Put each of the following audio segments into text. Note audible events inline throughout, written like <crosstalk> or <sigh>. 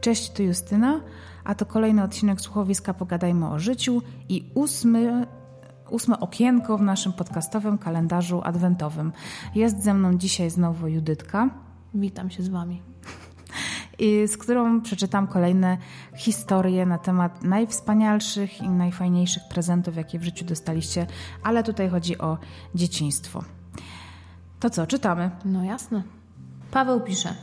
Cześć, to Justyna, a to kolejny odcinek słuchowiska Pogadajmy o życiu i ósmy, ósme okienko w naszym podcastowym kalendarzu adwentowym. Jest ze mną dzisiaj znowu Judytka. Witam się z Wami. I z którą przeczytam kolejne historie na temat najwspanialszych i najfajniejszych prezentów, jakie w życiu dostaliście, ale tutaj chodzi o dzieciństwo. To co, czytamy? No jasne. Paweł pisze: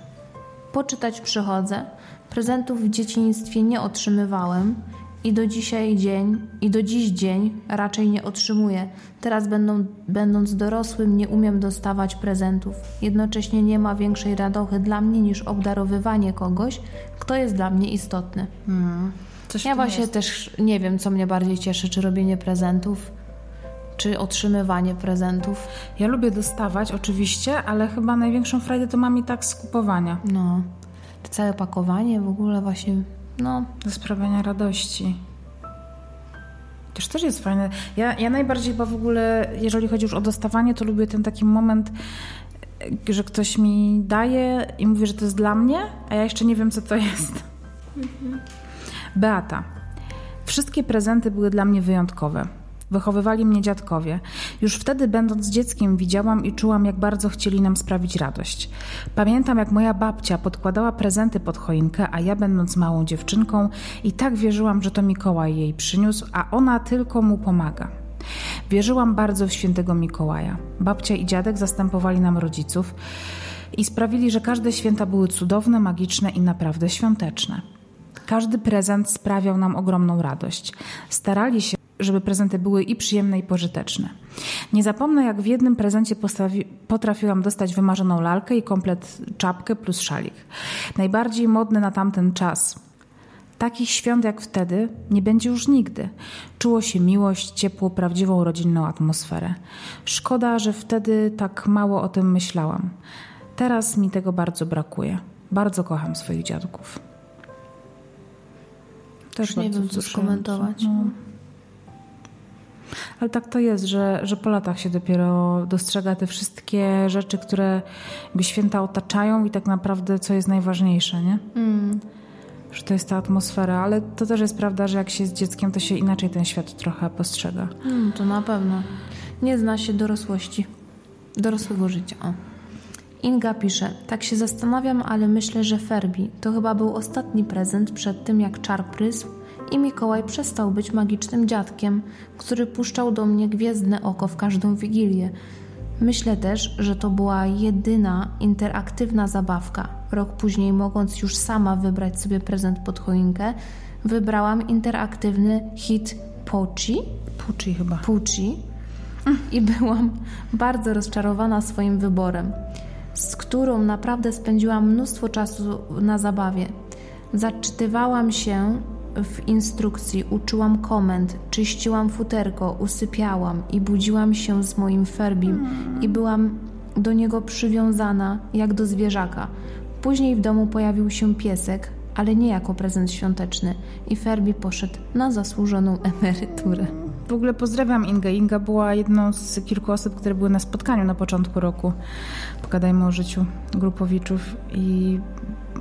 Poczytać przychodzę. Prezentów w dzieciństwie nie otrzymywałem i do dzisiaj dzień, i do dziś dzień raczej nie otrzymuję. Teraz będą, będąc dorosłym nie umiem dostawać prezentów. Jednocześnie nie ma większej radochy dla mnie niż obdarowywanie kogoś, kto jest dla mnie istotny. Hmm. ja właśnie jest. też nie wiem, co mnie bardziej cieszy, czy robienie prezentów, czy otrzymywanie prezentów. Ja lubię dostawać oczywiście, ale chyba największą frajdę to mam i tak z kupowania. No całe pakowanie w ogóle właśnie, no... Do sprawiania radości. Też też jest fajne. Ja, ja najbardziej chyba w ogóle, jeżeli chodzi już o dostawanie, to lubię ten taki moment, że ktoś mi daje i mówi, że to jest dla mnie, a ja jeszcze nie wiem, co to jest. Mhm. Beata. Wszystkie prezenty były dla mnie wyjątkowe. Wychowywali mnie dziadkowie. Już wtedy, będąc dzieckiem, widziałam i czułam, jak bardzo chcieli nam sprawić radość. Pamiętam, jak moja babcia podkładała prezenty pod choinkę, a ja, będąc małą dziewczynką, i tak wierzyłam, że to Mikołaj jej przyniósł, a ona tylko mu pomaga. Wierzyłam bardzo w świętego Mikołaja. Babcia i dziadek zastępowali nam rodziców i sprawili, że każde święta były cudowne, magiczne i naprawdę świąteczne. Każdy prezent sprawiał nam ogromną radość. Starali się żeby prezenty były i przyjemne, i pożyteczne. Nie zapomnę, jak w jednym prezencie potrafiłam dostać wymarzoną lalkę i komplet czapkę plus szalik. Najbardziej modny na tamten czas. Takich świąt jak wtedy nie będzie już nigdy. Czuło się miłość, ciepło, prawdziwą rodzinną atmosferę. Szkoda, że wtedy tak mało o tym myślałam. Teraz mi tego bardzo brakuje. Bardzo kocham swoich dziadków. Też nie wiem, co skomentować. No. Ale tak to jest, że, że po latach się dopiero dostrzega te wszystkie rzeczy, które by święta otaczają i tak naprawdę co jest najważniejsze, nie? Mm. Że to jest ta atmosfera, ale to też jest prawda, że jak się jest dzieckiem, to się inaczej ten świat trochę postrzega. Mm, to na pewno. Nie zna się dorosłości, dorosłego życia. O. Inga pisze, tak się zastanawiam, ale myślę, że Ferbi to chyba był ostatni prezent przed tym, jak czar prysł i Mikołaj przestał być magicznym dziadkiem, który puszczał do mnie gwiezdne oko w każdą wigilię. Myślę też, że to była jedyna interaktywna zabawka. Rok później, mogąc już sama wybrać sobie prezent pod choinkę, wybrałam interaktywny hit Pochi. Pucci chyba. Pucci. I byłam bardzo rozczarowana swoim wyborem, z którą naprawdę spędziłam mnóstwo czasu na zabawie. Zaczytywałam się w instrukcji uczyłam komend, czyściłam futerko, usypiałam i budziłam się z moim ferbim i byłam do niego przywiązana jak do zwierzaka. Później w domu pojawił się piesek, ale nie jako prezent świąteczny i Ferbi poszedł na zasłużoną emeryturę. W ogóle pozdrawiam Ingę. Inga była jedną z kilku osób, które były na spotkaniu na początku roku. Pogadajmy o życiu grupowiczów i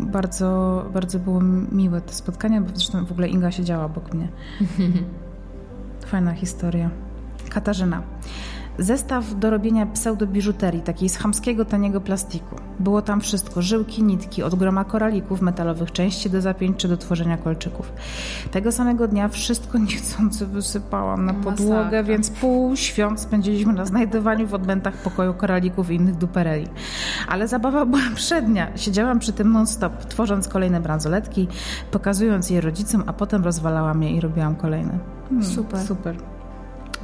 bardzo, bardzo było miłe to spotkanie, bo zresztą w ogóle Inga siedziała obok mnie. <laughs> Fajna historia. Katarzyna. Zestaw do robienia pseudobiżuterii, takiej z chamskiego, taniego plastiku. Było tam wszystko, żyłki, nitki, od groma koralików, metalowych części do zapięć czy do tworzenia kolczyków. Tego samego dnia wszystko <laughs> niechcący wysypałam na podłogę, Masakra. więc pół świąt spędziliśmy na znajdowaniu w odmętach pokoju koralików i innych dupereli. Ale zabawa była przednia. Siedziałam przy tym non-stop, tworząc kolejne bransoletki, pokazując je rodzicom, a potem rozwalałam je i robiłam kolejne. Hmm, super. Super.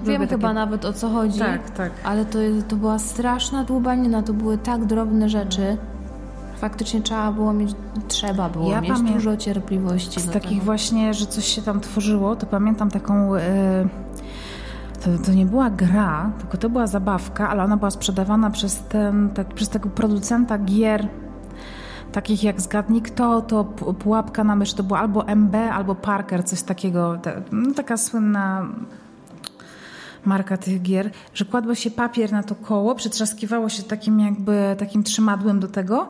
Wiem takie... chyba nawet o co chodzi. Tak, tak. Ale to, to była straszna dłubanina, to były tak drobne rzeczy. Faktycznie trzeba było mieć, trzeba było ja mieć dużo cierpliwości. Z takich tego. właśnie, że coś się tam tworzyło, to pamiętam taką... Yy... To, to, nie była gra, tylko to była zabawka, ale ona była sprzedawana przez, ten, tak, przez tego producenta gier takich jak Zgadnij Kto, to Pułapka na mysz, to było albo MB, albo Parker, coś takiego. No, taka słynna marka tych gier, że kładło się papier na to koło, przytrzaskiwało się takim jakby takim trzymadłem do tego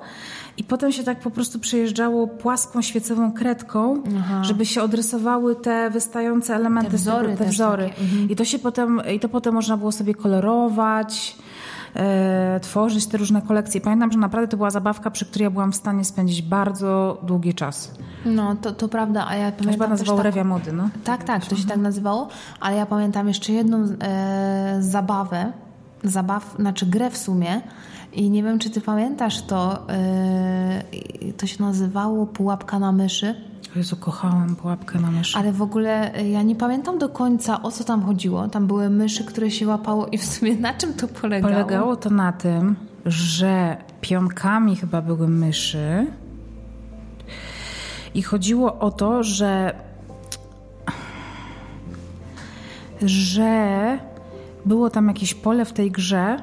i potem się tak po prostu przejeżdżało płaską świecową kredką, Aha. żeby się odrysowały te wystające elementy, te wzory. Te wzory. Mhm. I to się potem, i to potem można było sobie kolorować tworzyć te różne kolekcje. Pamiętam, że naprawdę to była zabawka, przy której ja byłam w stanie spędzić bardzo długi czas. No, to, to prawda, a ja pamiętam Chyba nazywał tak, Rewia Mody, no? Tak, tak, to się tak nazywało, ale ja pamiętam jeszcze jedną e, zabawę, zabaw, znaczy grę w sumie i nie wiem, czy ty pamiętasz to, e, to się nazywało Pułapka na myszy. Jezu, kochałam pułapkę na myszy. Ale w ogóle e, ja nie pamiętam do końca, o co tam chodziło. Tam były myszy, które się łapało i w sumie na czym to polegało? Polegało to na tym, że pionkami chyba były myszy i chodziło o to, że że było tam jakieś pole w tej grze,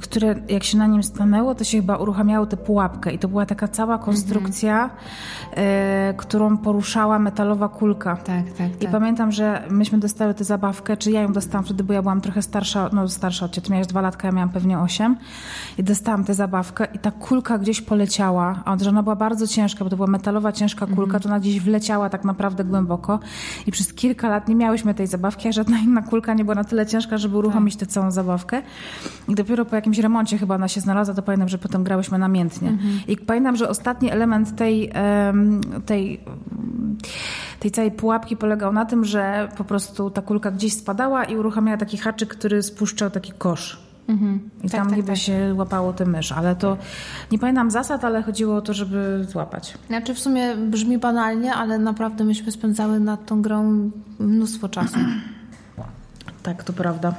które jak się na nim stanęło, to się chyba uruchamiało tę pułapkę i to była taka cała konstrukcja, mhm. y, którą poruszała metalowa kulka. Tak, tak, tak. I pamiętam, że myśmy dostały tę zabawkę, czy ja ją dostałam wtedy, bo ja byłam trochę starsza, no starsza od ciebie, ty miałeś dwa latka, ja miałam pewnie osiem i dostałam tę zabawkę i ta kulka gdzieś poleciała, a że ona była bardzo ciężka, bo to była metalowa, ciężka kulka, mhm. to ona gdzieś wleciała tak naprawdę głęboko i przez kilka lat nie miałyśmy tej zabawki, a żadna inna kulka nie była na tyle ciężka, żeby uruchomić tak. tę całą zabawkę. I dopiero po jakimś remoncie chyba ona się znalazła, to pamiętam, że potem grałyśmy namiętnie. Mhm. I pamiętam, że ostatni element tej, tej, tej całej pułapki polegał na tym, że po prostu ta kulka gdzieś spadała i uruchamiała taki haczyk, który spuszczał taki kosz. Mhm. I tak, tam tak, niby tak. się łapało tę mysz, ale to nie pamiętam zasad, ale chodziło o to, żeby złapać. Znaczy w sumie brzmi banalnie, ale naprawdę myśmy spędzały nad tą grą mnóstwo czasu. tak, to prawda.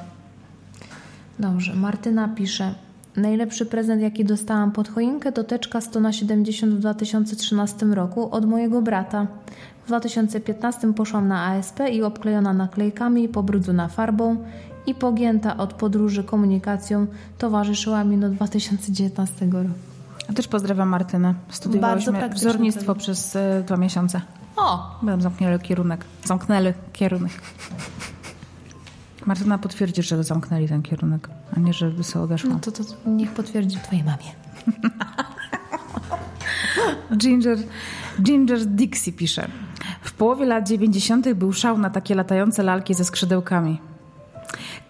Dobrze, Martyna pisze. Najlepszy prezent, jaki dostałam pod choinkę, to teczka 100 na 70 w 2013 roku od mojego brata. W 2015 poszłam na ASP i obklejona naklejkami, pobrudzona farbą i pogięta od podróży komunikacją towarzyszyła mi do 2019 roku. A też pozdrawiam Martynę. Studiowałyśmy wzornictwo przez y, dwa miesiące. O! Byłem zamknęli kierunek. Zamknęli kierunek. Martyna potwierdzi, że zamknęli ten kierunek, a nie, żeby sobie odeszła. No to, to niech potwierdzi twojej mamie. <laughs> Ginger, Ginger Dixie pisze. W połowie lat 90. był szał na takie latające lalki ze skrzydełkami.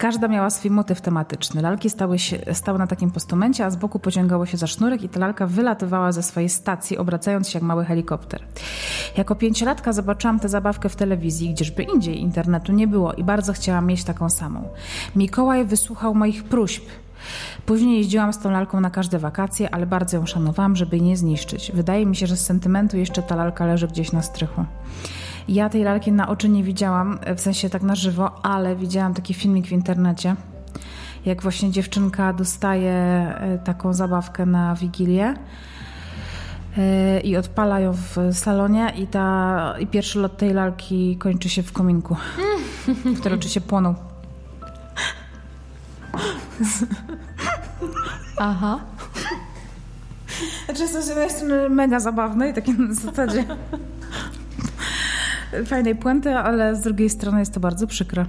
Każda miała swój motyw tematyczny. Lalki stały, się, stały na takim postumencie, a z boku pociągało się za sznurek i ta lalka wylatywała ze swojej stacji, obracając się jak mały helikopter. Jako pięciolatka zobaczyłam tę zabawkę w telewizji, gdzieżby indziej internetu nie było i bardzo chciałam mieć taką samą. Mikołaj wysłuchał moich próśb. Później jeździłam z tą lalką na każde wakacje, ale bardzo ją szanowałam, żeby jej nie zniszczyć. Wydaje mi się, że z sentymentu jeszcze ta lalka leży gdzieś na strychu. Ja tej lalki na oczy nie widziałam, w sensie tak na żywo, ale widziałam taki filmik w internecie, jak właśnie dziewczynka dostaje e, taką zabawkę na Wigilię e, i odpala ją w salonie i, ta, i pierwszy lot tej lalki kończy się w kominku, który oczywiście płonął. Aha. Znaczy, to jest mega zabawne i takie na zasadzie fajnej puenty, ale z drugiej strony jest to bardzo przykre.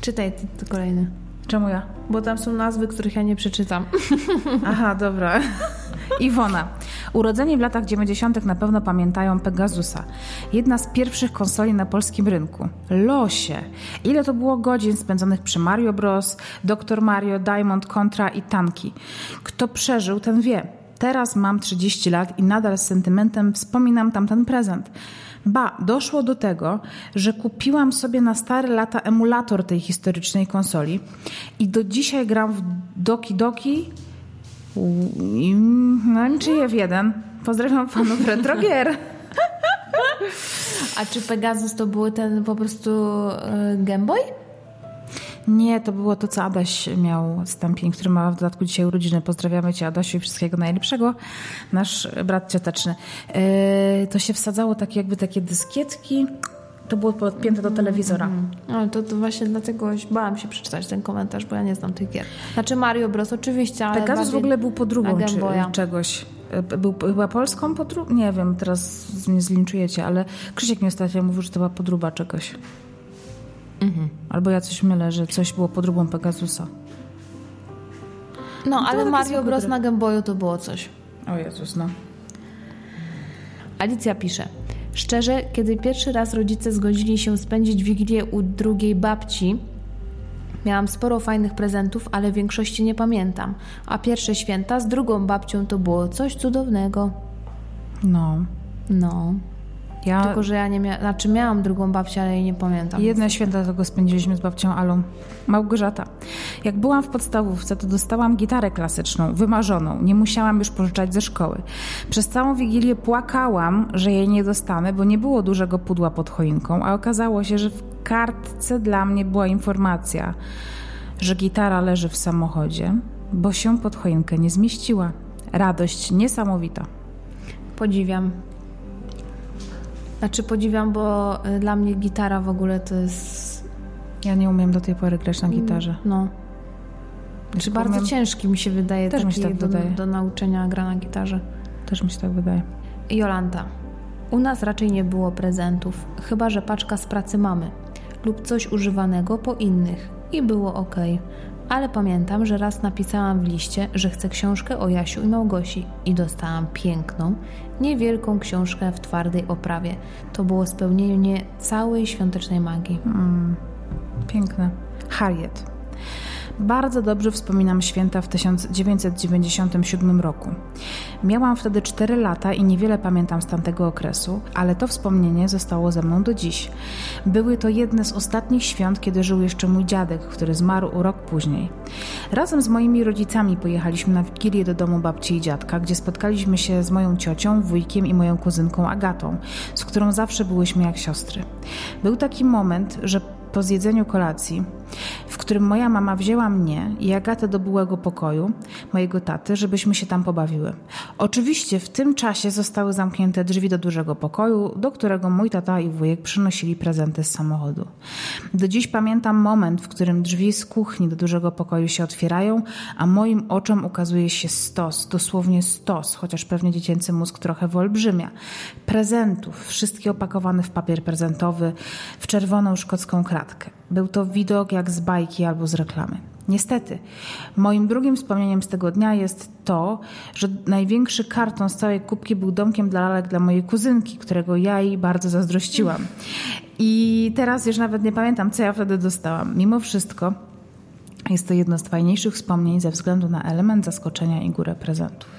Czytaj ty, kolejny. Czemu ja? Bo tam są nazwy, których ja nie przeczytam. <laughs> Aha, dobra. <laughs> Iwona. Urodzeni w latach 90. na pewno pamiętają Pegasusa. Jedna z pierwszych konsoli na polskim rynku. Losie. Ile to było godzin spędzonych przy Mario Bros, Dr. Mario, Diamond, Contra i Tanki. Kto przeżył, ten wie. Teraz mam 30 lat i nadal z sentymentem wspominam tamten prezent. Ba, doszło do tego, że kupiłam sobie na stare lata emulator tej historycznej konsoli i do dzisiaj gram w Doki Doki i no, czy je w jeden. Pozdrawiam fanów <laughs> Retrogier. A czy Pegasus to był ten po prostu y, Game Boy? Nie, to było to, co Adaś miał stępień, który ma w dodatku dzisiaj urodziny. Pozdrawiamy Cię, Adasiu, i wszystkiego najlepszego. Nasz brat cioteczny. Yy, to się wsadzało takie jakby takie dyskietki. To było podpięte do telewizora. Mm, mm. to, to właśnie dlatego bałam się przeczytać ten komentarz, bo ja nie znam tych gier. Znaczy Mario Bros. oczywiście, ale Pegasus w ogóle był podróbą czy, czegoś. E, był chyba polską podróbą? Nie wiem, teraz mnie zlinczujecie, ale Krzysiek mi ostatnio mówił, że to była podróba czegoś. Mhm. Albo ja coś mylę, że coś było podróbą Pegasusa. No, ale Mario Bros. na Game Boyu to było coś. O Jezus, no. Alicja pisze. Szczerze, kiedy pierwszy raz rodzice zgodzili się spędzić Wigilię u drugiej babci, miałam sporo fajnych prezentów, ale większości nie pamiętam. A pierwsze święta z drugą babcią to było coś cudownego. No. No. Ja... Tylko, że ja nie miałam, znaczy miałam drugą babcię, ale jej nie pamiętam. Jedne święta tego spędziliśmy z babcią Alą. Małgorzata. Jak byłam w podstawówce, to dostałam gitarę klasyczną, wymarzoną. Nie musiałam już pożyczać ze szkoły. Przez całą Wigilię płakałam, że jej nie dostanę, bo nie było dużego pudła pod choinką, a okazało się, że w kartce dla mnie była informacja, że gitara leży w samochodzie, bo się pod choinkę nie zmieściła. Radość niesamowita. Podziwiam. Znaczy podziwiam, bo y, dla mnie gitara w ogóle to jest... Ja nie umiem do tej pory grać na mm, gitarze. No. Znaczy bardzo umiem... ciężki mi się wydaje Też mi się tak do, wydaje. do nauczenia gra na gitarze. Też mi się tak wydaje. Jolanta. U nas raczej nie było prezentów, chyba że paczka z pracy mamy lub coś używanego po innych i było ok ale pamiętam, że raz napisałam w liście, że chcę książkę o Jasiu i Małgosi i dostałam piękną, niewielką książkę w twardej oprawie. To było spełnienie całej świątecznej magii. Mm, piękne. Harriet. Bardzo dobrze wspominam święta w 1997 roku. Miałam wtedy 4 lata i niewiele pamiętam z tamtego okresu, ale to wspomnienie zostało ze mną do dziś. Były to jedne z ostatnich świąt, kiedy żył jeszcze mój dziadek, który zmarł rok później. Razem z moimi rodzicami pojechaliśmy na Wigilię do domu babci i dziadka, gdzie spotkaliśmy się z moją ciocią, wujkiem i moją kuzynką Agatą, z którą zawsze byłyśmy jak siostry. Był taki moment, że po zjedzeniu kolacji, w którym moja mama wzięła mnie i Agatę do byłego pokoju mojego taty, żebyśmy się tam pobawiły. Oczywiście w tym czasie zostały zamknięte drzwi do dużego pokoju, do którego mój tata i wujek przynosili prezenty z samochodu. Do dziś pamiętam moment, w którym drzwi z kuchni do dużego pokoju się otwierają, a moim oczom ukazuje się stos, dosłownie stos, chociaż pewnie dziecięcy mózg trochę wyolbrzymia. Prezentów, wszystkie opakowane w papier prezentowy, w czerwoną szkocką kratkę. Był to widok jak z bajki albo z reklamy. Niestety, moim drugim wspomnieniem z tego dnia jest to, że największy karton z całej kubki był domkiem dla lalek dla mojej kuzynki, którego ja jej bardzo zazdrościłam. I teraz już nawet nie pamiętam, co ja wtedy dostałam. Mimo wszystko jest to jedno z fajniejszych wspomnień ze względu na element zaskoczenia i górę prezentów.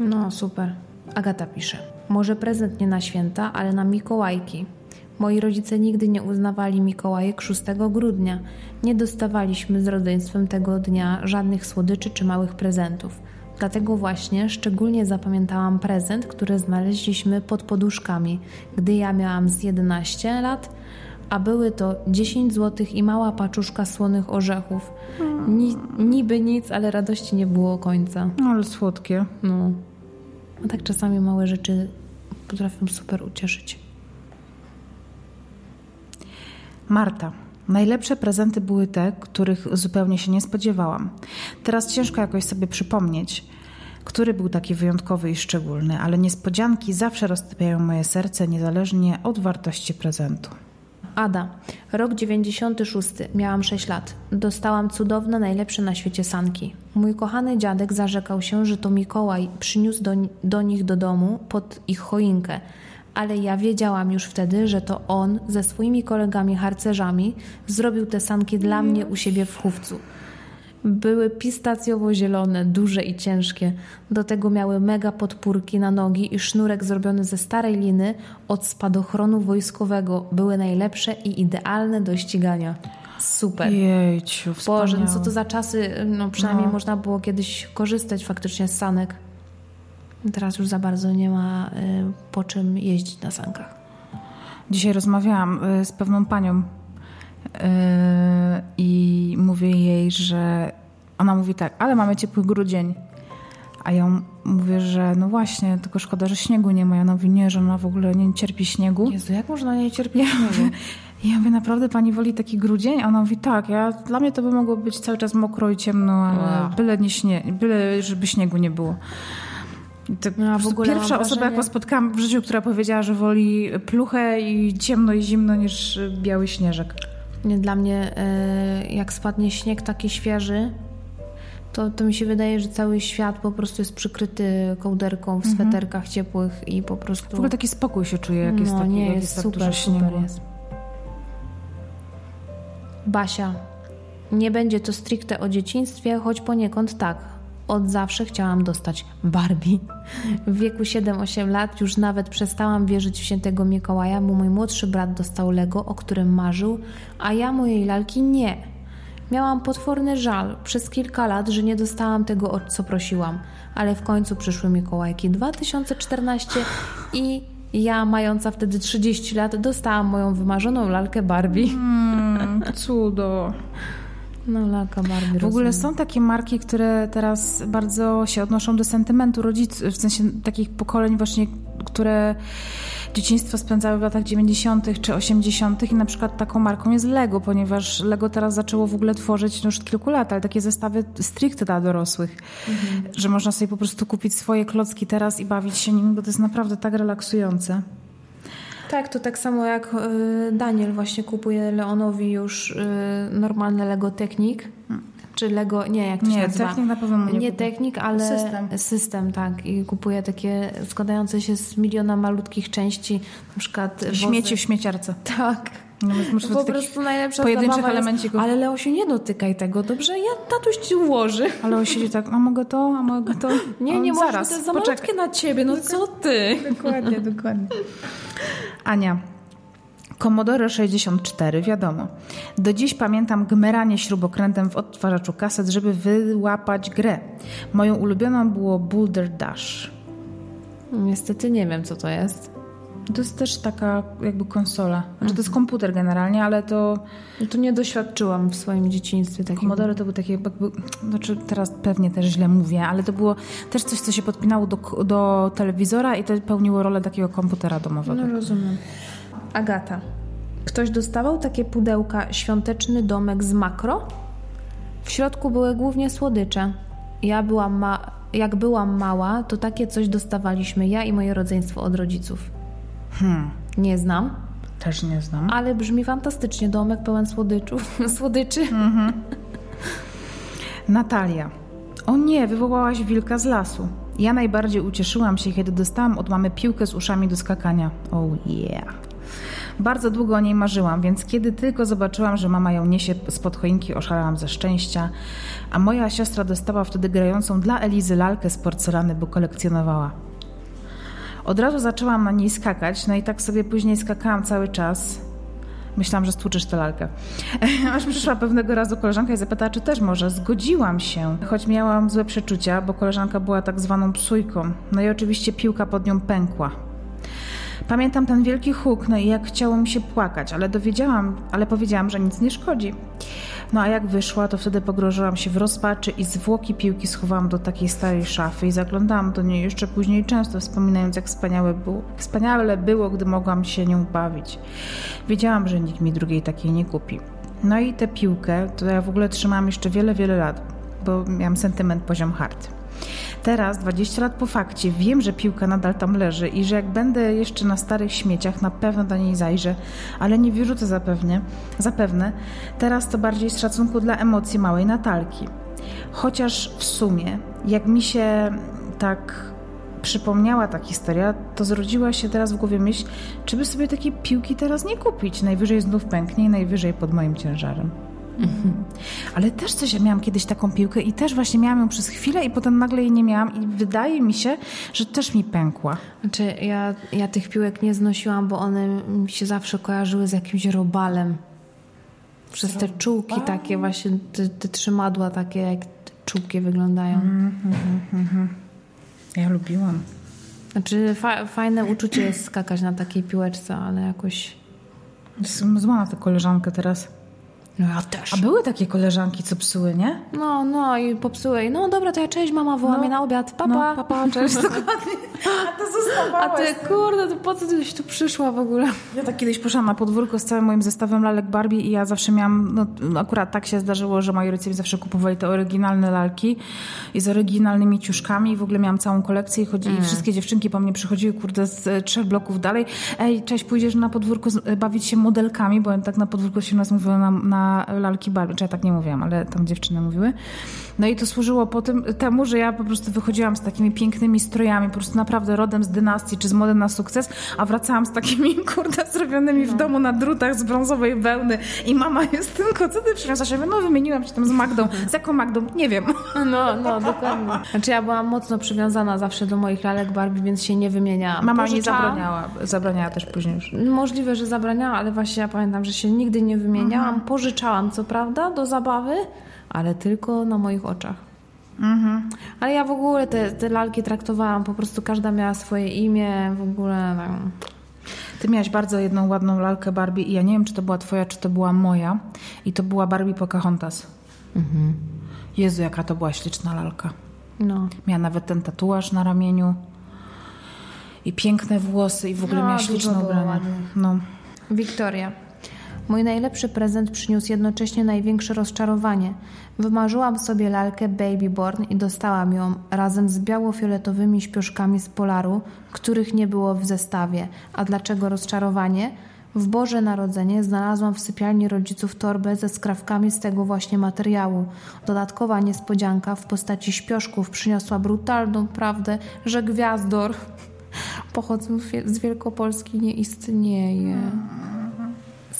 No, super. Agata pisze. Może prezent nie na święta, ale na Mikołajki. Moi rodzice nigdy nie uznawali Mikołajek 6 grudnia. Nie dostawaliśmy z rodzeństwem tego dnia żadnych słodyczy czy małych prezentów. Dlatego właśnie szczególnie zapamiętałam prezent, który znaleźliśmy pod poduszkami, gdy ja miałam z 11 lat, a były to 10 zł i mała paczuszka słonych orzechów. Ni, niby nic, ale radości nie było końca. No, ale słodkie. No. A tak czasami małe rzeczy potrafią super ucieszyć. Marta. Najlepsze prezenty były te, których zupełnie się nie spodziewałam. Teraz ciężko jakoś sobie przypomnieć, który był taki wyjątkowy i szczególny, ale niespodzianki zawsze roztapiają moje serce niezależnie od wartości prezentu. Ada, rok 96, miałam 6 lat. Dostałam cudowne, najlepsze na świecie sanki. Mój kochany dziadek zarzekał się, że to Mikołaj przyniósł do, do nich do domu pod ich choinkę ale ja wiedziałam już wtedy, że to on ze swoimi kolegami harcerzami zrobił te sanki dla mnie u siebie w chówcu. Były pistacjowo-zielone, duże i ciężkie. Do tego miały mega podpórki na nogi i sznurek zrobiony ze starej liny od spadochronu wojskowego. Były najlepsze i idealne do ścigania. Super. Jejciu, Boże, no co to za czasy, no przynajmniej no. można było kiedyś korzystać faktycznie z sanek. Teraz już za bardzo nie ma y, po czym jeździć na sankach. Dzisiaj rozmawiałam y, z pewną panią y, i mówię jej, że ona mówi tak, ale mamy ciepły grudzień. A ja mówię, że no właśnie, tylko szkoda, że śniegu nie ma. Ja mówi, nie, że ona w ogóle nie cierpi śniegu. Jezu, jak można nie cierpieć śniegu? <laughs> Ja mówię, naprawdę pani woli taki grudzień? A ona mówi, tak, ja, dla mnie to by mogło być cały czas mokro i ciemno, ale wow. byle, nie śnie, byle żeby śniegu nie było. To no, w ogóle pierwsza osoba, jaką spotkałam w życiu, która powiedziała, że woli pluchę i ciemno i zimno niż biały śnieżek. Nie, dla mnie e, jak spadnie śnieg taki świeży, to, to mi się wydaje, że cały świat po prostu jest przykryty kołderką w mhm. sweterkach ciepłych i po prostu... W ogóle taki spokój się czuje, jak jest no, taki, nie, jest, jest tak super, super jest. Basia. Nie będzie to stricte o dzieciństwie, choć poniekąd tak. Od zawsze chciałam dostać Barbie. W wieku 7-8 lat już nawet przestałam wierzyć w świętego Mikołaja, bo mój młodszy brat dostał Lego, o którym marzył, a ja mojej lalki nie. Miałam potworny żal przez kilka lat, że nie dostałam tego, o co prosiłam, ale w końcu przyszły Mikołajki 2014 i ja, mająca wtedy 30 lat, dostałam moją wymarzoną lalkę Barbie. Mm, cudo. No, lalka Barbie. W ogóle rozumiem. są takie marki, które teraz bardzo się odnoszą do sentymentu rodziców, w sensie takich pokoleń właśnie, które dzieciństwo spędzały w latach 90. czy 80. i na przykład taką marką jest Lego, ponieważ Lego teraz zaczęło w ogóle tworzyć no już od kilku lat, ale takie zestawy stricte dla dorosłych, mhm. że można sobie po prostu kupić swoje klocki teraz i bawić się nim, bo to jest naprawdę tak relaksujące. Tak, to tak samo jak y, Daniel właśnie kupuje Leonowi już y, normalne Lego Technik. Czy Lego, nie, jak to nie, się nazywa? Technik na pewno nie, nie Technik, ale system. system, tak. I kupuje takie składające się z miliona malutkich części, na przykład Śmieci wozy. w śmieciarce. Tak. No, po prostu najlepsza pojedynczych elemencików. Ale Leo się nie dotykaj tego, dobrze? Ja tatuś ci ułoży. Ale on siedzi tak, a mogę to, a mogę to? <laughs> Nie, on nie zaraz, możesz, to jest za malutkie na ciebie, no co ty? <laughs> Dokładnie, dokładnie. Ania. Commodore 64, wiadomo. Do dziś pamiętam gmeranie śrubokrętem w odtwarzaczu kaset, żeby wyłapać grę. Moją ulubioną było Boulder Dash. Niestety nie wiem, co to jest. To jest też taka jakby konsola. Znaczy to jest komputer generalnie, ale to... No to nie doświadczyłam w swoim dzieciństwie takiego. Commodore to był takie jakby... Znaczy teraz pewnie też źle mówię, ale to było też coś, co się podpinało do, do telewizora i to pełniło rolę takiego komputera domowego. No rozumiem. Agata. Ktoś dostawał takie pudełka świąteczny domek z makro? W środku były głównie słodycze. Ja byłam ma... Jak byłam mała, to takie coś dostawaliśmy ja i moje rodzeństwo od rodziców. Hmm. Nie znam. Też nie znam. Ale brzmi fantastycznie. Domek pełen słodyczów. <laughs> Słodyczy. Mhm. Natalia. O nie, wywołałaś wilka z lasu. Ja najbardziej ucieszyłam się, kiedy dostałam od mamy piłkę z uszami do skakania. Oh yeah. Bardzo długo o niej marzyłam, więc kiedy tylko zobaczyłam, że mama ją niesie spod choinki, oszalałam ze szczęścia, a moja siostra dostała wtedy grającą dla Elizy lalkę z porcelany, bo kolekcjonowała. Od razu zaczęłam na niej skakać, no i tak sobie później skakałam cały czas. Myślałam, że stłuczysz tę lalkę. <laughs> Aż przyszła pewnego razu koleżanka i zapytała, czy też może. Zgodziłam się, choć miałam złe przeczucia, bo koleżanka była tak zwaną psujką. No i oczywiście piłka pod nią pękła. Pamiętam ten wielki huk, no i jak chciało mi się płakać, ale dowiedziałam, ale powiedziałam, że nic nie szkodzi. No a jak wyszła, to wtedy pogrożyłam się w rozpaczy i zwłoki piłki schowałam do takiej starej szafy i zaglądałam do niej jeszcze później często, wspominając jak wspaniałe było, wspaniale było, gdy mogłam się nią bawić. Wiedziałam, że nikt mi drugiej takiej nie kupi. No i tę piłkę to ja w ogóle trzymałam jeszcze wiele, wiele lat, bo miałam sentyment poziom hard. Teraz, 20 lat po fakcie, wiem, że piłka nadal tam leży i że jak będę jeszcze na starych śmieciach, na pewno do niej zajrzę, ale nie wyrzucę zapewne. zapewne. Teraz to bardziej z szacunku dla emocji małej Natalki. Chociaż w sumie, jak mi się tak przypomniała ta historia, to zrodziła się teraz w głowie myśl, czy by sobie takiej piłki teraz nie kupić. Najwyżej znów pęknie i najwyżej pod moim ciężarem. Mhm. Ale też coś, ja miałam kiedyś taką piłkę i też właśnie miałam ją przez chwilę i potem nagle jej nie miałam i wydaje mi się, że też mi pękła. Znaczy ja, ja tych piłek nie znosiłam, bo one mi się zawsze kojarzyły z jakimś robalem. Przez te czułki takie właśnie, te, te trzymadła takie jak czółki wyglądają. Mm, mm, mm, ja lubiłam. Znaczy fa fajne uczucie jest skakać na takiej piłeczce, ale jakoś... Zła na tę koleżankę teraz. No ja też. A były takie koleżanki, co psuły, nie? No, no i popsułeś. No dobra, to ja cześć, mama woła No. mnie na obiad. Papa. No, papa, cześć, <laughs> dokładnie. A to A ty, kurde, to po co tyś tu przyszła w ogóle? Ja tak kiedyś poszłam na podwórko z całym moim zestawem lalek Barbie i ja zawsze miałam, no no akurat tak się zdarzyło, że moi rodzice mi zawsze kupowali te oryginalne lalki i z oryginalnymi ciuszkami i w ogóle miałam całą kolekcję i, chodzi, Mm. i wszystkie dziewczynki po mnie przychodziły, kurde, z e, trzech bloków dalej. Ej, cześć, pójdziesz na podwórko e, bawić się modelkami, bo tak na podwórko się u nas mówiło na, na lalki Barbie, czy ja tak nie mówiłam, ale tam dziewczyny mówiły. No i to służyło po tym, temu, że ja po prostu wychodziłam z takimi pięknymi strojami, po prostu naprawdę rodem z dynastii czy z mody na sukces, a wracałam z takimi, <laughs> kurde, zrobionymi w domu na drutach z brązowej wełny i mama jest tylko, co ty przyniosłaś? Ja mówię, no wymieniłam się tam z Magdą. Z jaką Magdą? Nie wiem. No, no, dokładnie. Znaczy ja byłam mocno przywiązana zawsze do moich lalek Barbie, więc się nie wymieniałam. Mama Pożyczałam. zabraniała, zabraniała też później już. Możliwe, że zabraniała, ale właśnie ja pamiętam, że się nigdy nie wymieniałam. Pożyczałam, co prawda, do zabawy, ale tylko na moich oczach. Ale ja w ogóle te, te lalki traktowałam, po prostu każda miała swoje imię, w ogóle tak. Ty miałaś bardzo jedną ładną lalkę Barbie i ja nie wiem, czy to była twoja, czy to była moja. I to była Barbie Pocahontas. Jezu, jaka to była śliczna lalka. No. Miała nawet ten tatuaż na ramieniu. I piękne włosy i w ogóle No, miała ubrania. ładnie. No. Wiktoria. Mój najlepszy prezent przyniósł jednocześnie największe rozczarowanie. Wymarzyłam sobie lalkę Babyborn i dostałam ją razem z biało-fioletowymi śpioszkami z Polaru, których nie było w zestawie. A dlaczego rozczarowanie? W Boże Narodzenie znalazłam w sypialni rodziców torbę ze skrawkami z tego właśnie materiału. Dodatkowa niespodzianka w postaci śpioszków przyniosła brutalną prawdę, że gwiazdor <laughs> pochodzą z Wielkopolski nie istnieje.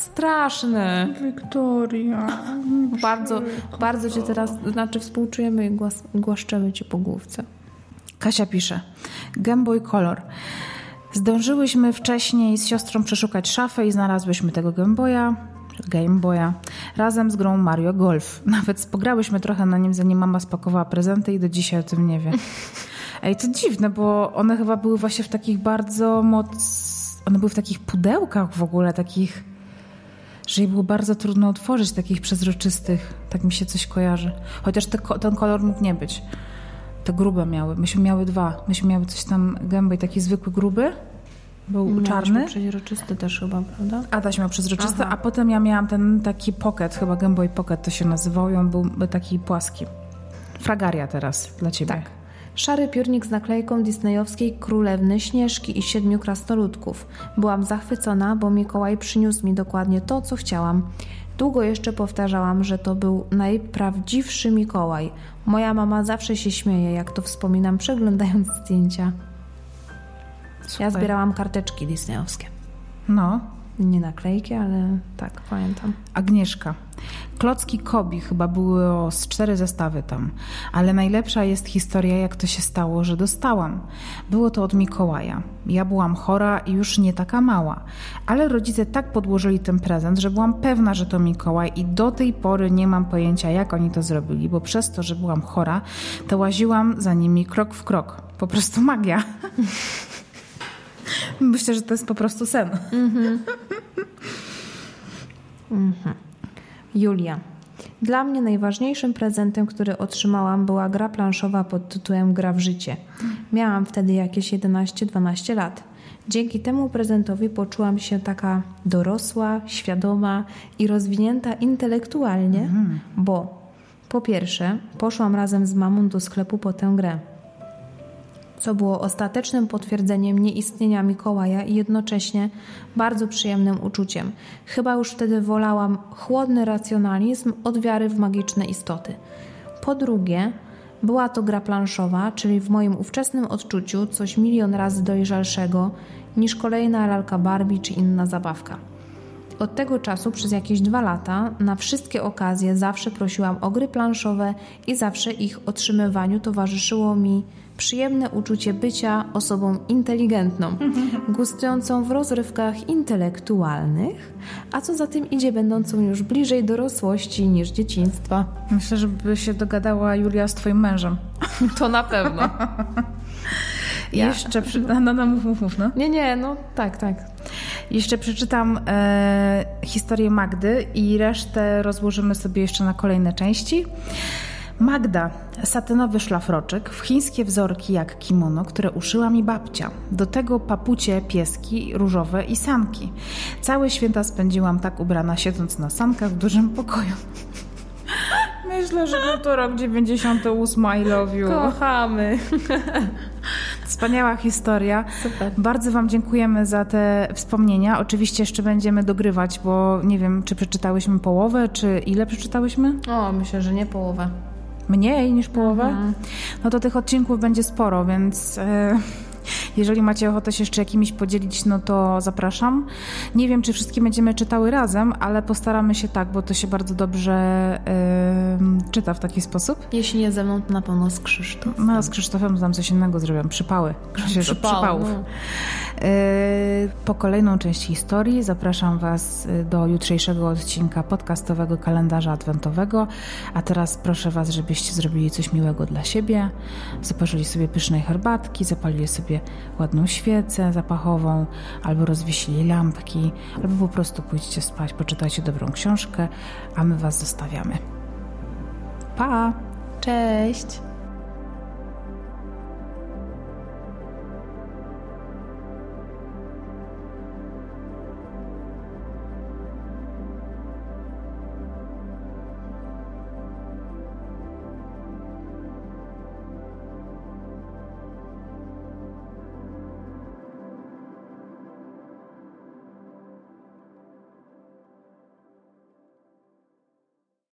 Straszne. Wiktoria. Bardzo, bardzo cię teraz, znaczy współczujemy i głas, głaszczemy cię po główce. Kasia pisze. Game Boy Color. Zdążyłyśmy wcześniej z siostrą przeszukać szafę i znalazłyśmy tego Game Boya, Game Boya, razem z grą Mario Golf. <laughs> Nawet pograłyśmy trochę na nim, zanim mama spakowała prezenty i do dzisiaj o tym nie wie. <laughs> Ej, to dziwne, bo one chyba były właśnie w takich bardzo moc... One były w takich pudełkach w ogóle, takich... Że je było bardzo trudno otworzyć, takich przezroczystych. Tak mi się coś kojarzy. Chociaż te, ten kolor mógł nie być. Te grube miały. Myśmy miały dwa. Myśmy miały coś tam gęby, taki zwykły gruby. Był czarny. Przeźroczysty też chyba, prawda? Adaś miał przezroczysty, Aha. a potem ja miałam ten taki pocket, chyba Game Boy Pocket to się nazywał i on był taki płaski. Fragaria teraz dla ciebie. Tak. Szary piórnik z naklejką disneyowskiej Królewny Śnieżki i Siedmiu Krasnoludków. Byłam zachwycona, bo Mikołaj przyniósł mi dokładnie to, co chciałam. Długo jeszcze powtarzałam, że to był najprawdziwszy Mikołaj. Moja mama zawsze się śmieje, jak to wspominam, przeglądając zdjęcia. Super. Ja zbierałam karteczki disneyowskie. No. Nie naklejki, ale tak, pamiętam. Agnieszka. Klocki Kobi chyba było z cztery zestawy tam, ale najlepsza jest historia, jak to się stało, że dostałam. Było to od Mikołaja. Ja byłam chora i już nie taka mała, ale rodzice tak podłożyli ten prezent, że byłam pewna, że to Mikołaj i do tej pory nie mam pojęcia, jak oni to zrobili, bo przez to, że byłam chora, to łaziłam za nimi krok w krok. Po prostu magia. <laughs> Myślę, że to jest po prostu sen. Julia. Dla mnie najważniejszym prezentem, który otrzymałam, była gra planszowa pod tytułem Gra w życie. Miałam wtedy jakieś 11-12 lat. Dzięki temu prezentowi poczułam się taka dorosła, świadoma i rozwinięta intelektualnie, bo po pierwsze, poszłam razem z mamą do sklepu po tę grę co było ostatecznym potwierdzeniem nieistnienia Mikołaja i jednocześnie bardzo przyjemnym uczuciem. Chyba już wtedy wolałam chłodny racjonalizm od wiary w magiczne istoty. Po drugie, była to gra planszowa, czyli w moim ówczesnym odczuciu coś milion razy dojrzalszego niż kolejna lalka Barbie czy inna zabawka. Od tego czasu przez jakieś dwa lata na wszystkie okazje zawsze prosiłam o gry planszowe i zawsze ich otrzymywaniu towarzyszyło mi przyjemne uczucie bycia osobą inteligentną, gustującą w rozrywkach intelektualnych, a co za tym idzie, będącą już bliżej dorosłości niż dzieciństwa. Myślę, żeby się dogadała Julia z twoim mężem. <laughs> To na pewno. <laughs> Jeszcze przy... No, no, mów, mów, mów, no. Nie, nie, no tak, tak. Jeszcze przeczytam e, historię Magdy i resztę rozłożymy sobie jeszcze na kolejne części. Magda, satynowy szlafroczek, w chińskie wzorki jak kimono, które uszyła mi babcia. Do tego papucie, pieski, różowe i sanki. Całe święta spędziłam tak ubrana, siedząc na sankach w dużym pokoju. <laughs> Myślę, że był to rok 98, I love you. Kochamy. <laughs> Wspaniała historia. Super. Bardzo Wam dziękujemy za te wspomnienia. Oczywiście jeszcze będziemy dogrywać, bo nie wiem, czy przeczytałyśmy połowę, czy ile przeczytałyśmy? O, myślę, że nie połowę. Mniej niż połowę? No to tych odcinków będzie sporo, więc e, jeżeli macie ochotę się jeszcze jakimiś podzielić, no to zapraszam. Nie wiem, czy wszystkie będziemy czytały razem, ale postaramy się tak, bo to się bardzo dobrze e, czyta w taki sposób. Jeśli nie ze mną, to na pewno z Krzysztofem. No, z Krzysztofem tam coś innego zrobią. Przypały. Krzysztof Przypał, przypałów. no. E, Po kolejną część historii zapraszam Was e, do jutrzejszego odcinka podcastowego kalendarza adwentowego. A teraz proszę Was, żebyście zrobili coś miłego dla siebie. Zaparzyli sobie pysznej herbatki, zapalili sobie ładną świecę zapachową, albo rozwiesili lampki, albo po prostu pójdźcie spać, poczytajcie dobrą książkę, a my Was zostawiamy. Pa! Cześć.